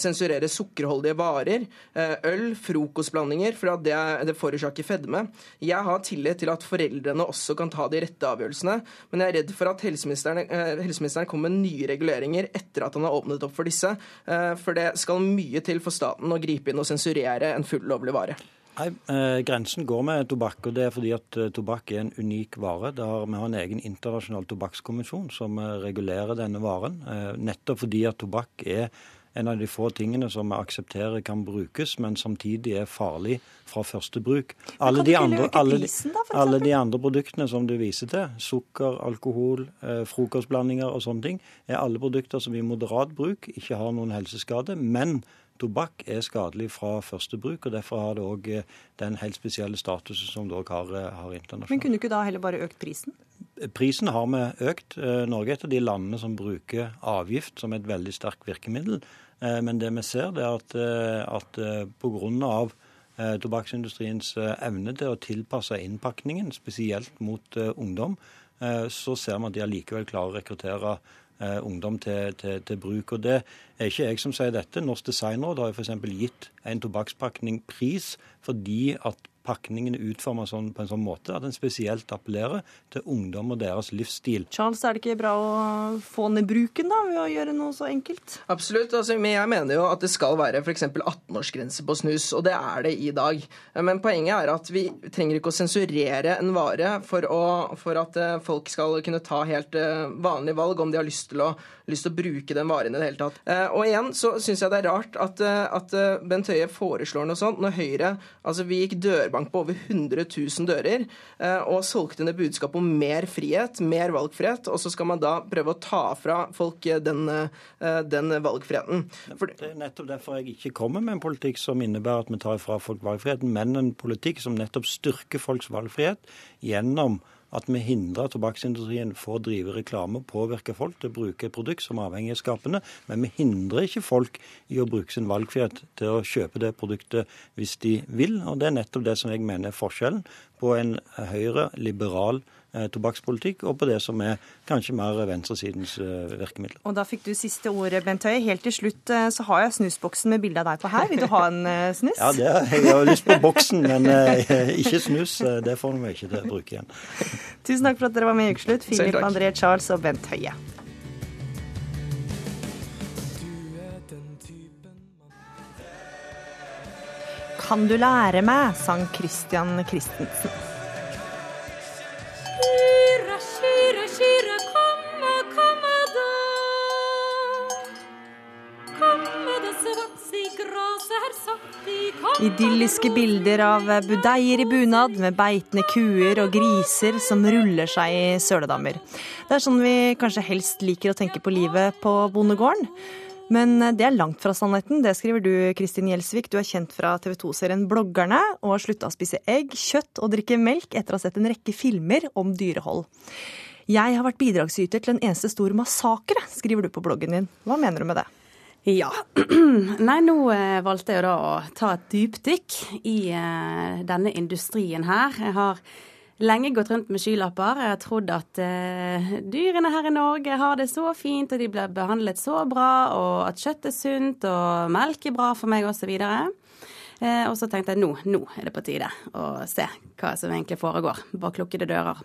sensurere sukkerholdige varer, eh, øl, frokostblandinger, for det, det forårsaker fedme? Jeg har tillit til at foreldrene også kan ta de rette avgjørelsene, men jeg er redd for at helseministeren, eh, helseministeren kommer med nye reguleringer etter at han har åpnet opp for disse. Eh, For det skal mye til for staten å gripe inn og sensurere en fullovlig vare. Nei, eh, Grensen går med tobakk, og det er fordi at eh, tobakk er en unik vare. Har, vi har en egen internasjonal tobakkskonvensjon som eh, regulerer denne varen. Eh, nettopp fordi at tobakk er en av de få tingene som vi aksepterer kan brukes, men samtidig er farlig fra første bruk. Alle de, andre, alle, de- prisen da, alle de andre produktene som du viser til, sukker, alkohol, eh, frokostblandinger og sånne ting, er alle produkter som i moderat bruk ikke har noen helseskade. men Tobakk er skadelig fra første bruk, og derfor har det òg den helt spesielle statusen som det òg har, eh, har internasjonalt. Men kunne du ikke da heller bare økt prisen? Prisen har vi økt. Eh, Norge er et av de landene som bruker avgift som et veldig sterkt virkemiddel. Eh, Men det vi ser, det er at, eh, at eh, pga. tobakksindustriens evne til å tilpasse innpakningen, spesielt mot ungdom, så ser vi at de allikevel klarer å rekruttere ungdom til, til, til bruk. Og det er ikke jeg som sier dette. Norsk designråd har f.eks. gitt en tobakkspakning pris fordi at pakningen utforma sånn, på en sånn måte at den spesielt appellerer til ungdom og deres livsstil. Charles, er det ikke bra å få ned bruken da, ved å gjøre noe så enkelt? Absolutt. Altså, men jeg mener jo at det skal være f.eks. 18-årsgrense på snus, og det er det i dag. Men poenget er at vi trenger ikke å sensurere en vare for, å, for at eh, folk skal kunne ta helt eh, vanlige valg om de har lyst til å, lyst til å bruke den varen i det hele tatt. Eh, Og igjen så syns jeg det er rart at, at Bent Høie foreslår noe sånt når Høyre Altså, vi gikk dørbank på over 100 000 dører eh, og solgte ned budskap om mer frihet, mer valgfrihet, og så skal man da prøve å ta fra folk eh, den, eh, den valgfriheten. For, Det er nettopp derfor jeg ikke kommer med en politikk som innebærer at vi tar fra folk valgfriheten, men en politikk som nettopp styrker folks valgfrihet gjennom at vi hindrer tobakksindustrien for å drive reklame og påvirke folk til å bruke et produkt som er avhengighetsskapende, men vi hindrer ikke folk i å bruke sin valgfrihet til å kjøpe det produktet hvis de vil. Og det er nettopp det som jeg mener er forskjellen på en høyre, liberal tobakkspolitikk og på det som er kanskje mer venstresidens eh, virkemidler. Og da fikk du siste ordet, Bent Høie. Helt til slutt eh, så har jeg snusboksen med bilde av deg på her. Vil du ha en eh, snus? Ja, det, er- jeg har lyst på boksen, men eh, ikke snus. Eh, Det får vi ikke til å bruke igjen. Tusen takk for at dere var med i Ukeslutt. Filip André Charles og Bent Høie. Kan du lære meg, sang Christian Christensen. Skyrre, skyrre, skyrre, komme, komme da. Komme da, svats i her satt i komme Idylliske bilder av budeier i bunad med beitende kuer og griser som ruller seg i søledammer. Det er sånn vi kanskje helst liker å tenke på livet på bondegården. Men det er langt fra sannheten. Det skriver du, Kristin Gjelsvik. Du er kjent fra TV 2-serien Bloggerne og har slutta å spise egg, kjøtt og drikke melk etter å ha sett en rekke filmer om dyrehold. Jeg har vært bidragsyter til en eneste stor massakre, skriver du på bloggen din. Hva mener du med det? Ja. (clears throat) Nei, nå eh, valgte jeg da å ta et dypdykk i eh, denne industrien her. Jeg har lenge gått rundt med skylapper. Jeg har trodd at eh, dyrene her i Norge har det så fint, og de blir behandlet så bra, og at kjøtt er sunt, og melk er bra for meg, osv. Eh, og så tenkte jeg nå, nå er det på tide å se hva som egentlig foregår bak lukkede dører.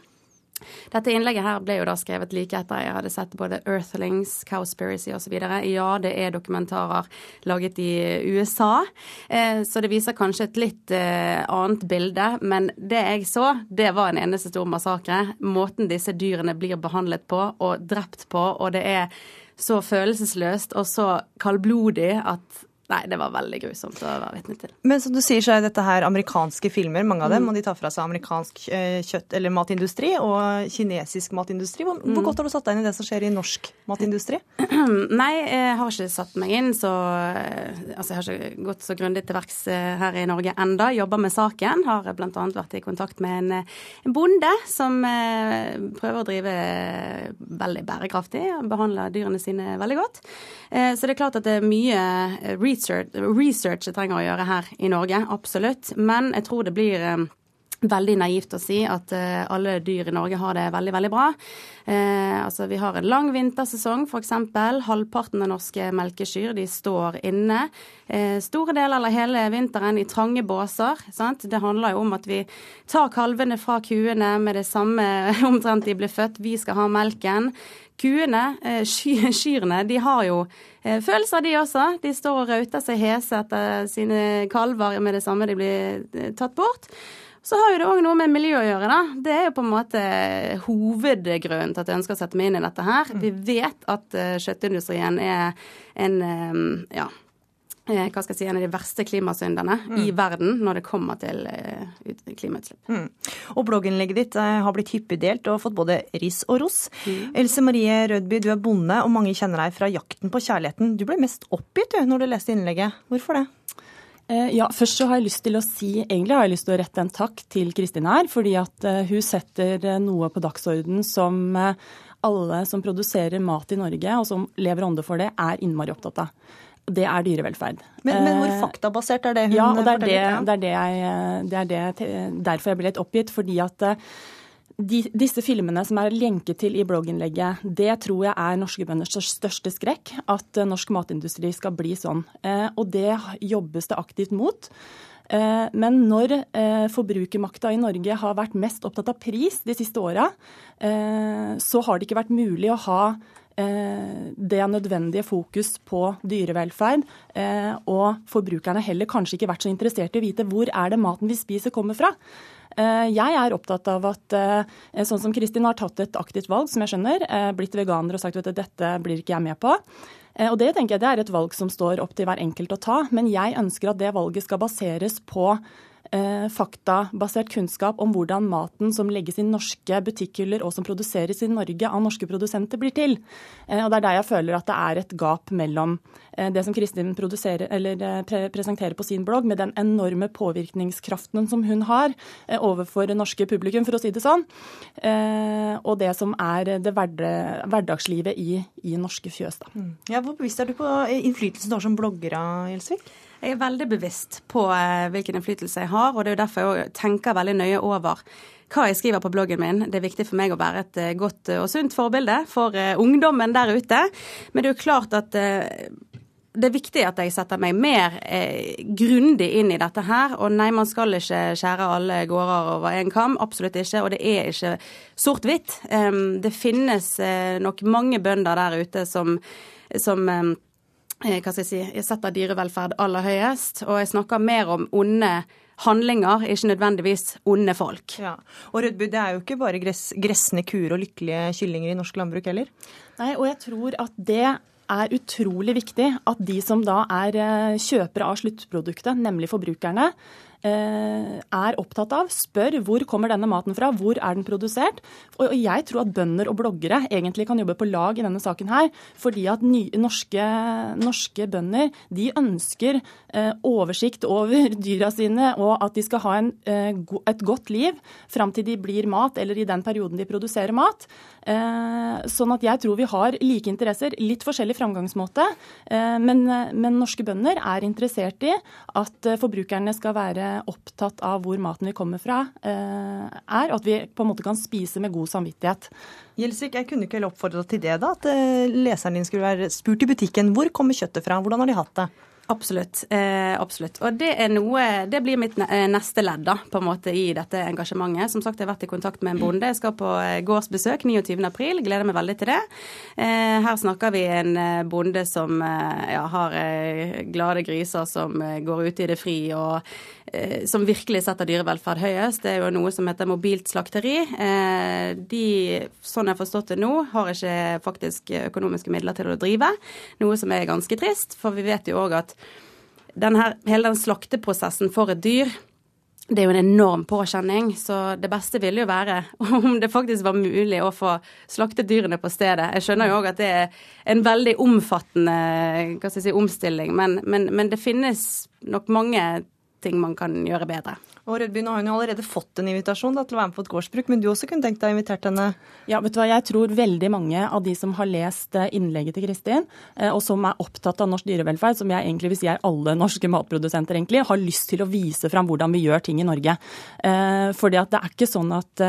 Dette innlegget her ble jo da skrevet like etter jeg hadde sett både Earthlings, Cowspiracy osv. Ja, det er dokumentarer laget i USA, eh, så det viser kanskje et litt eh, annet bilde. Men det jeg så, det var en eneste stor massakre. Måten disse dyrene blir behandlet på og drept på, og det er så følelsesløst og så kaldblodig at Nei, det var veldig grusomt å være vitne til. Men som du sier, så er dette her amerikanske filmer, mange av dem. Mm. Og de tar fra seg amerikansk eh, kjøtt- eller matindustri og kinesisk matindustri. Hvor, hvor Mm. godt har du satt deg inn i det som skjer i norsk matindustri? (clears throat) Nei, jeg har ikke satt meg inn så Altså, jeg har ikke gått så grundig til verks eh, her i Norge enda. Jobber med saken. Har bl.a. vært i kontakt med en, eh, en bonde som eh, prøver å drive eh, veldig bærekraftig. Behandler dyrene sine veldig godt. Eh, Så det er klart at det er mye eh, research, trenger å gjøre her i Norge. Absolutt. Men jeg tror det blir eh, veldig naivt å si at uh, alle dyr i Norge har det veldig, veldig bra. Uh, altså, vi har en lang vintersesong, f.eks. Halvparten av norske melkekyr de står inne uh, store deler eller hele vinteren i trange båser. Sant? Det handler jo om at vi tar kalvene fra kuene med det samme (laughs) omtrent de ble født. Vi skal ha melken. Kuene, sky- (laughs) kyrne, de har jo følelser, de også. De står og rauter seg hese etter sine kalver med det samme de blir tatt bort. Så har jo det òg noe med miljø å gjøre, da. Det er jo på en måte hovedgrunnen til at jeg ønsker å sette meg inn i dette her. Vi vet at eh, kjøttindustrien er en eh, ja, eh, hva skal jeg si, en av de verste klimasynderne i verden når det kommer til klimautslipp. Mm. Og blogginnlegget ditt har blitt hyppig delt og fått både ris og ros. Mm. Else Marie Rødby, du er bonde, og mange kjenner deg fra Jakten på kjærligheten. Du ble mest oppgitt du, når du leste innlegget. Hvorfor det? Eh, Ja, først så har jeg lyst til å si, egentlig har jeg lyst til å rette en takk til Kristin her, fordi at eh, hun setter eh, noe på dagsorden som alle som produserer mat i Norge, og som lever ånde for det, er innmari opptatt av. Det er dyrevelferd. Men, men hvor faktabasert er det hun ja, og det er, det, forteller? det er, det jeg, det er det, derfor jeg ble litt oppgitt. Fordi at de, disse filmene som er lenket til i blogginnlegget, det tror jeg er norske bønders største skrekk. At eh, norsk matindustri skal bli sånn. Eh, Og det jobbes det aktivt mot. Eh, Men når forbrukermakta i Norge har vært mest opptatt av pris de siste åra, så har det ikke vært mulig å ha det nødvendige fokus på dyrevelferd. Og forbrukerne heller kanskje ikke vært så interessert i å vite hvor er det maten vi spiser kommer fra. Eh, Jeg er opptatt av at eh, sånn som Kristin har tatt et aktivt valg, som jeg skjønner, eh, blitt veganer og sagt at dette blir ikke jeg med på. Og det tenker jeg det er et valg som står opp til hver enkelt å ta, men jeg ønsker at det valget skal baseres på faktabasert kunnskap om hvordan maten som legges i norske butikkhyller og som produseres i Norge av norske produsenter, blir til. Eh, og Det er der jeg føler at det er et gap mellom eh, det som Kristin eh, pre presenterer på sin blogg, med den enorme påvirkningskraften som hun har eh, overfor norske publikum, for å si det sånn, eh, og det som er det hverdag hverdagslivet i, i norske fjøs. Da. Ja, hvor bevisst er du på eh, innflytelsen du har som blogger, av, Gjelsvik? Jeg er veldig bevisst på eh, hvilken innflytelse jeg har, og det er jo derfor jeg tenker veldig nøye over hva jeg skriver på bloggen min. Det er viktig for meg å være et eh, godt og sunt forbilde for eh, ungdommen der ute. Men det er jo klart at eh, det er viktig at jeg setter meg mer eh, grundig inn i dette her. Og nei, man skal ikke skjære alle gårder over én kam. Absolutt ikke. Og det er ikke sort-hvitt. Um, det finnes eh, nok mange bønder der ute som, som eh, hva skal jeg si, jeg setter dyrevelferd aller høyest. Og jeg snakker mer om onde handlinger, ikke nødvendigvis onde folk. Ja. Og Rødby, det er jo ikke bare gress, gressende kuer og lykkelige kyllinger i norsk landbruk heller? Nei, og jeg tror at det er utrolig viktig at de som da er eh, kjøpere av sluttproduktet, nemlig forbrukerne, eh, er opptatt av, spør hvor kommer denne maten fra, hvor er den produsert. Og jeg tror at bønder og bloggere egentlig kan jobbe på lag i denne saken her, fordi at norske, norske bønder de ønsker eh, oversikt over (laughs) dyra sine, og at de skal ha en, eh, et godt liv fram til de blir mat, eller i den perioden de produserer mat. Eh, sånn at jeg tror vi har like interesser, litt forskjellig framgangsmåte, eh, men, men norske bønder er interessert i at eh, forbrukerne skal være opptatt av hvor maten vi kommer fra eh, er, og at vi på en måte kan spise med god samvittighet. Gjelsvik, jeg kunne ikke heller oppfordra til det, da. At eh, leseren din skulle være spurt i butikken hvor kommer kjøttet fra, hvordan har de hatt det? Absolutt. Eh, absolutt. Og det er noe Det blir mitt eh, neste ledd, da, på en måte, i dette engasjementet. Som sagt, jeg har vært i kontakt med en bonde. Jeg skal på gårdsbesøk 29. april. Gleder meg veldig til det. Eh, her snakker vi en bonde som ja, har glade griser som går ute i det fri, og som virkelig setter dyrevelferd høyest. Det er jo noe som heter mobilt slakteri. Eh, de, sånn jeg har forstått det nå, har ikke faktisk økonomiske midler til å drive, noe som er ganske trist. For vi vet jo òg at den her, hele den slakteprosessen for et dyr det er jo en enorm påkjenning, så det beste ville jo være (laughs) om det faktisk var mulig å få slaktet dyrene på stedet. Jeg skjønner jo òg at det er en veldig omfattende si, omstilling, men, men, men det finnes nok mange ting man kan gjøre bedre. Og Rødby, nå har hun jo allerede fått en invitasjon da, til å være med på et gårdsbruk, men du også kunne tenkt deg å invitert henne? Ja, vet du hva, Jeg tror veldig mange av de som har lest eh, innlegget til Kristin, eh, og som er opptatt av norsk dyrevelferd, som jeg egentlig vil si er alle norske matprodusenter, egentlig, har lyst til å vise fram hvordan vi gjør ting i Norge. Eh, fordi at det er ikke sånn at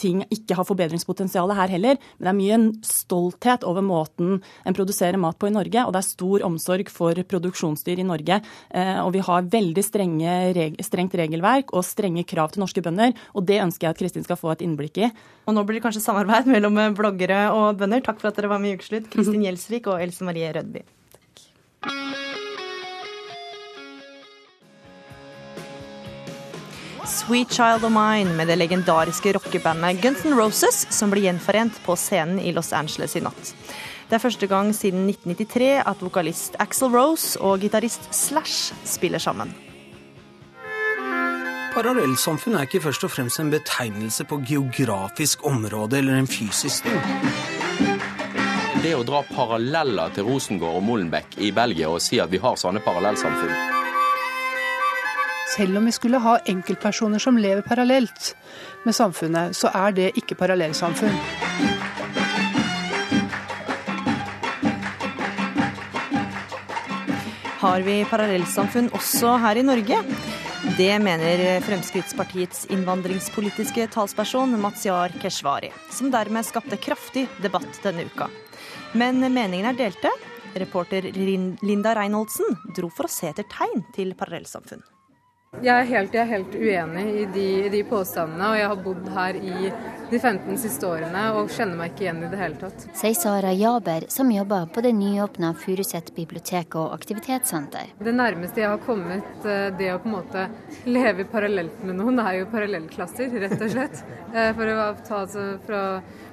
ting ikke har forbedringspotensial her heller, men det er mye en stolthet over måten en produserer mat på i Norge, og det er stor omsorg for produksjonsdyr i Norge. Eh, og vi har veldig strenge, reg strengt regelverk og strenge krav til norske bønder, og det ønsker jeg at Kristin skal få et innblikk i. Og nå blir det kanskje samarbeid (laughs) mellom eh, bloggere og bønder. Takk for at dere var med i Ukeslutt, Kristin (laughs) Gjelsvik og Else Marie Rødby. Takk. Sweet Child of Mine med det legendariske rockebandet Guns N' Roses, som ble gjenforent på scenen i Los Angeles i natt. Det er første gang siden 1993 at vokalist Axel Rose og gitarist Slash spiller sammen. Parallellsamfunn er ikke først og fremst en betegnelse på geografisk område eller en fysisk ting. Det å dra paralleller til Rosengård og Molenbeek i Belgia og si at vi har sånne parallellsamfunn Selv om vi skulle ha enkeltpersoner som lever parallelt med samfunnet, så er det ikke parallellsamfunn. Har vi parallellsamfunn også her i Norge? Det mener Fremskrittspartiets innvandringspolitiske talsperson Mazyar Keshvari, som dermed skapte kraftig debatt denne uka. Men meningene er delte. Reporter Linda Reinholdsen dro for å se etter tegn til parallellsamfunn. Jeg er helt, jeg er helt uenig i de, de påstandene, og jeg har bodd her i de 15 siste årene og kjenner meg ikke igjen i det hele tatt. Sier Sara Jaber, som jobber på det nyåpna Furuset bibliotek og aktivitetssenter. Det nærmeste jeg har kommet eh, det å på en måte leve parallelt med noen, det er jo parallellklasser, rett og slett. Eh, For å ta fra,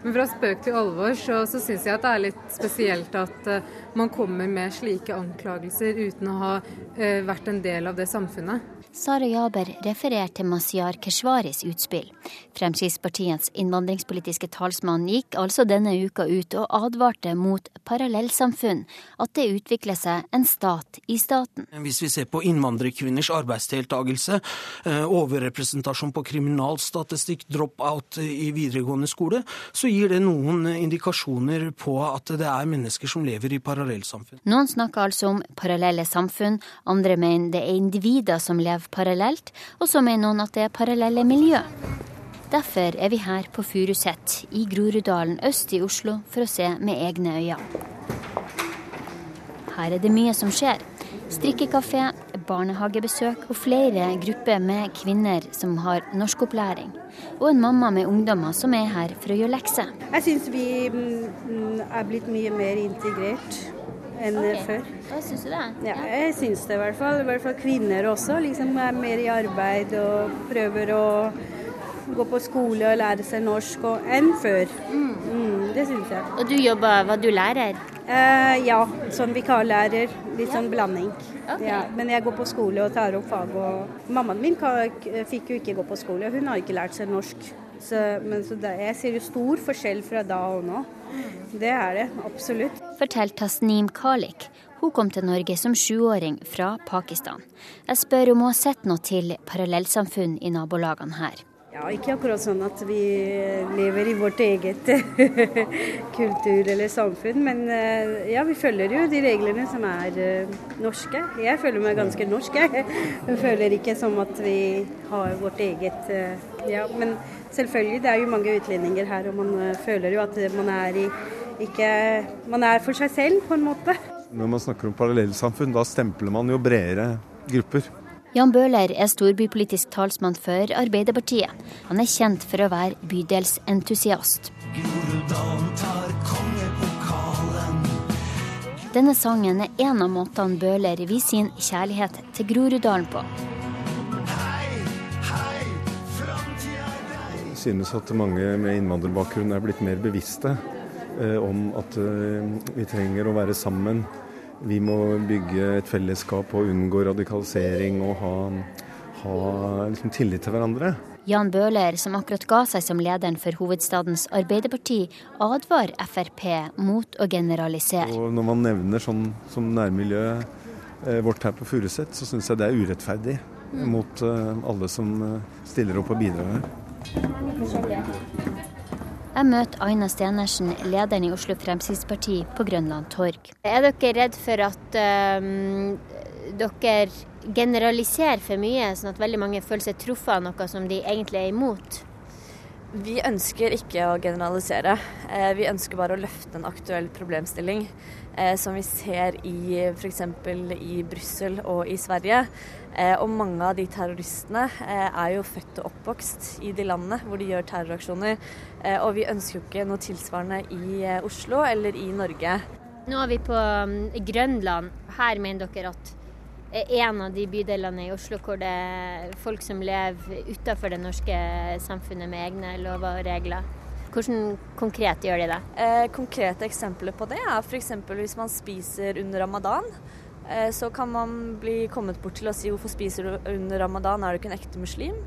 men fra spøk til alvor så, så syns jeg at det er litt spesielt at eh, man kommer med slike anklagelser uten å ha vært en del av det samfunnet. Sara Jaber refererer til Mazyar Keshvaris utspill. Fremskrittspartiets innvandringspolitiske talsmann gikk altså denne uka ut og advarte mot parallellsamfunn, at det utvikler seg en stat i staten. Hvis vi ser på innvandrerkvinners arbeidsdeltakelse, eh, overrepresentasjon på kriminalstatistikk, drop-out i videregående skole, så gir det noen indikasjoner på at det er mennesker som lever i parallellsamfunn. Noen snakker altså om parallelle samfunn, andre mener det er individer som lever parallelt, og så mener noen at det er parallelle miljø. Derfor er vi her på Furuset i Groruddalen øst i Oslo for å se med egne øyne. Her er det mye som skjer. Strikkekafé, barnehagebesøk og flere grupper med kvinner som har norskopplæring. Og en mamma med ungdommer som er her for å gjøre lekser. Jeg syns vi mm, er blitt mye mer integrert enn okay. før. Hva syns du det? Ja, jeg syns det i hvert fall. I hvert fall kvinner også. Liksom er mer i arbeid og prøver å gå på skole og lære seg norsk og, enn før. Mm, det syns jeg. Og du jobber, hva du lærer? Eh, ja, sånn vikarlærer. Litt sånn blanding. Ja, men jeg går på skole og tar opp fag. Og mammaen min fikk jo ikke gå på skole, hun har ikke lært seg norsk. Så, men så det, jeg ser jo stor forskjell fra da og nå. Det er det, absolutt. Forteller Tasnim Khalik. Hun kom til Norge som sjuåring fra Pakistan. Jeg spør om hun har sett noe til parallellsamfunn i nabolagene her. Ja, ikke akkurat sånn at vi lever i vårt eget (laughs) kultur eller samfunn, men eh, ja, vi følger jo de reglene som er eh, norske. Jeg føler meg ganske norsk, jeg. Jeg føler ikke som at vi har vårt eget eh, Ja, men selvfølgelig, det er jo mange utlendinger her, og man føler jo at man er i ikke Man er for seg selv, på en måte. Når man snakker om parallellsamfunn, da stempler man jo bredere grupper. Jan Bøhler er storbypolitisk talsmann for Arbeiderpartiet. Han er kjent for å være bydelsentusiast. Denne sangen er en av måtene Bøhler viser sin kjærlighet til Groruddalen på. Jeg synes at mange med innvandrerbakgrunn er blitt mer bevisste om at eh, vi trenger å være sammen vi må bygge et fellesskap og unngå radikalisering og ha, ha liksom tillit til hverandre. Jan Bøhler, som akkurat ga seg som lederen for hovedstadens Arbeiderparti, advarer Frp mot å generalisere. Og når man nevner sånn som nærmiljøet eh, vårt her på Furuset, så syns jeg det er urettferdig mm. mot eh, alle som eh, stiller opp og bidrar her. Jeg møter Aina Stenersen, lederen i Oslo Fremskrittsparti, på Grønland torg. Er dere redd for at um, dere generaliserer for mye, sånn at veldig mange føler seg truffet av noe som de egentlig er imot? Vi ønsker ikke å generalisere. Eh, vi ønsker bare å løfte en aktuell problemstilling eh, som vi ser i f.eks. i Brussel og i Sverige. Eh, og mange av de terroristene er jo født og oppvokst i de landene hvor de gjør terroraksjoner. Og vi ønsker jo ikke noe tilsvarende i Oslo eller i Norge. Nå er vi på um, Grønland. Her mener dere at en av de bydelene i Oslo hvor det er folk som lever utenfor det norske samfunnet med egne lover og regler. Hvordan konkret gjør de det? Eh, konkrete eksempler på det er f.eks. hvis man spiser under ramadan. Eh, så kan man bli kommet bort til å si hvorfor spiser du under ramadan, er du ikke en ekte muslim?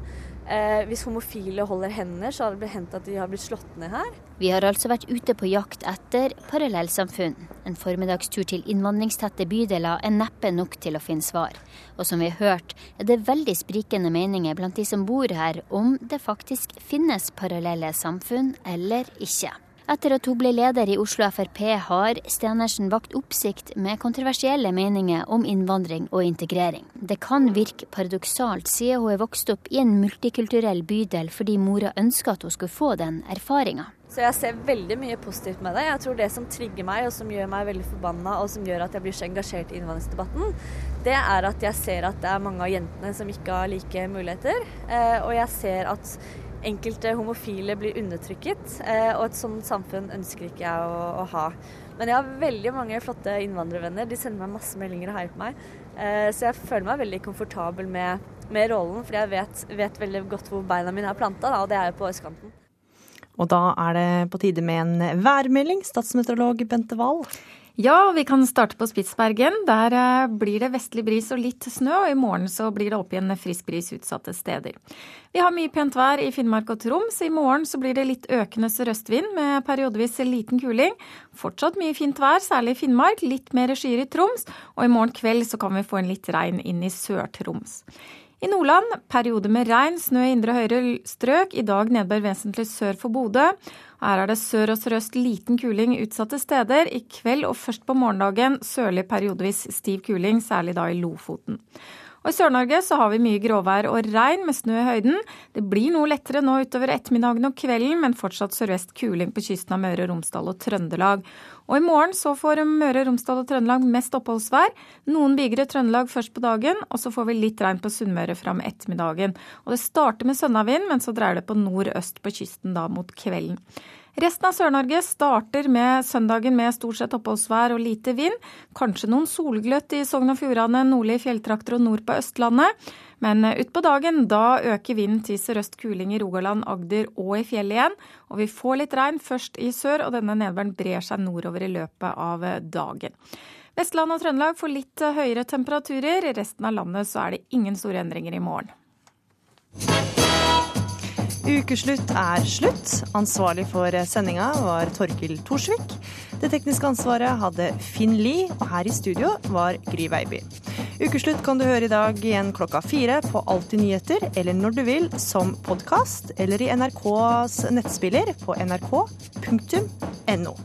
Eh, hvis homofile holder hender, så har det blitt hendt at de har blitt slått ned her. Vi har altså vært ute på jakt etter parallellsamfunn. En formiddagstur til innvandringstette bydeler er neppe nok til å finne svar. Og som vi har hørt, er det veldig sprikende meninger blant de som bor her om det faktisk finnes parallelle samfunn eller ikke. Etter at hun ble leder i Oslo Frp, har Stenersen vakt oppsikt med kontroversielle meninger om innvandring og integrering. Det kan virke paradoksalt, siden hun er vokst opp i en multikulturell bydel fordi mora ønska at hun skulle få den erfaringa. Så jeg ser veldig mye positivt med det. Jeg tror det som trigger meg, og som gjør meg veldig forbanna, og som gjør at jeg blir så engasjert i innvandringsdebatten, det er at jeg ser at det er mange av jentene som ikke har like muligheter. Eh, og jeg ser at enkelte homofile blir undertrykket, eh, og et sånt samfunn ønsker ikke jeg å, å, ha. Men jeg har veldig mange flotte innvandrervenner. De sender meg masse meldinger og heier på meg. Eh, så jeg føler meg veldig komfortabel med, med rollen, fordi jeg vet, vet, veldig godt hvor beina mine er planta, og det er jo på østkanten. Og da er det på tide med en værmelding. Statsmeteorolog Bente Wahl. Ja, vi kan starte på Spitsbergen. Der eh, blir det vestlig bris og litt snø, og i morgen så blir det opp igjen frisk bris utsatte steder. Vi har mye pent vær i Finnmark og Troms. I morgen så blir det litt økende sørøstvind med periodevis liten kuling. Fortsatt mye fint vær, særlig i Finnmark. Litt mer skyer i Troms. Og i morgen kveld så kan vi få en litt regn inn i Sør-Troms. I Nordland perioder med regn, snø i indre og høyre strøk. I dag nedbør vesentlig sør for Bodø. Her er det sør og sørøst liten kuling utsatte steder. I kveld og først på morgendagen sørlig periodevis stiv kuling, særlig da i Lofoten. Og I Sør-Norge så har vi mye gråvær og regn med snø i høyden. Det blir noe lettere nå utover ettermiddagen og kvelden, men fortsatt sørvest kuling på kysten av Møre og Romsdal og Trøndelag. Og i morgen så får Møre Romsdal og Trøndelag mest oppholdsvær. Noen byger Trøndelag først på dagen, og så får vi litt regn på Sunnmøre fram ettermiddagen. Og det starter med sønnavind, men så dreier det på nordøst på kysten da mot kvelden. Resten av Sør-Norge starter med søndagen med stort sett oppholdsvær og lite vind. Kanskje noen solgløtt i Sogn og Fjordane, nordlige fjelltrakter og nord på Østlandet. Men utpå dagen da øker vinden til sørøst kuling i Rogaland, Agder og i fjellet igjen. Og vi får litt regn først i sør, og denne nedbøren brer seg nordover i løpet av dagen. Vestland og Trøndelag får litt høyere temperaturer. I resten av landet så er det ingen store endringer i morgen. Ukeslutt er slutt. Ansvarlig for sendinga var Torkil Thorsvik. Det tekniske ansvaret hadde Finn Lie, og her i studio var Gry Veiby. Ukeslutt kan du høre i dag igjen klokka fire på Alltid nyheter, eller når du vil, som podkast, eller i NRKs nettspiller på nrk.no.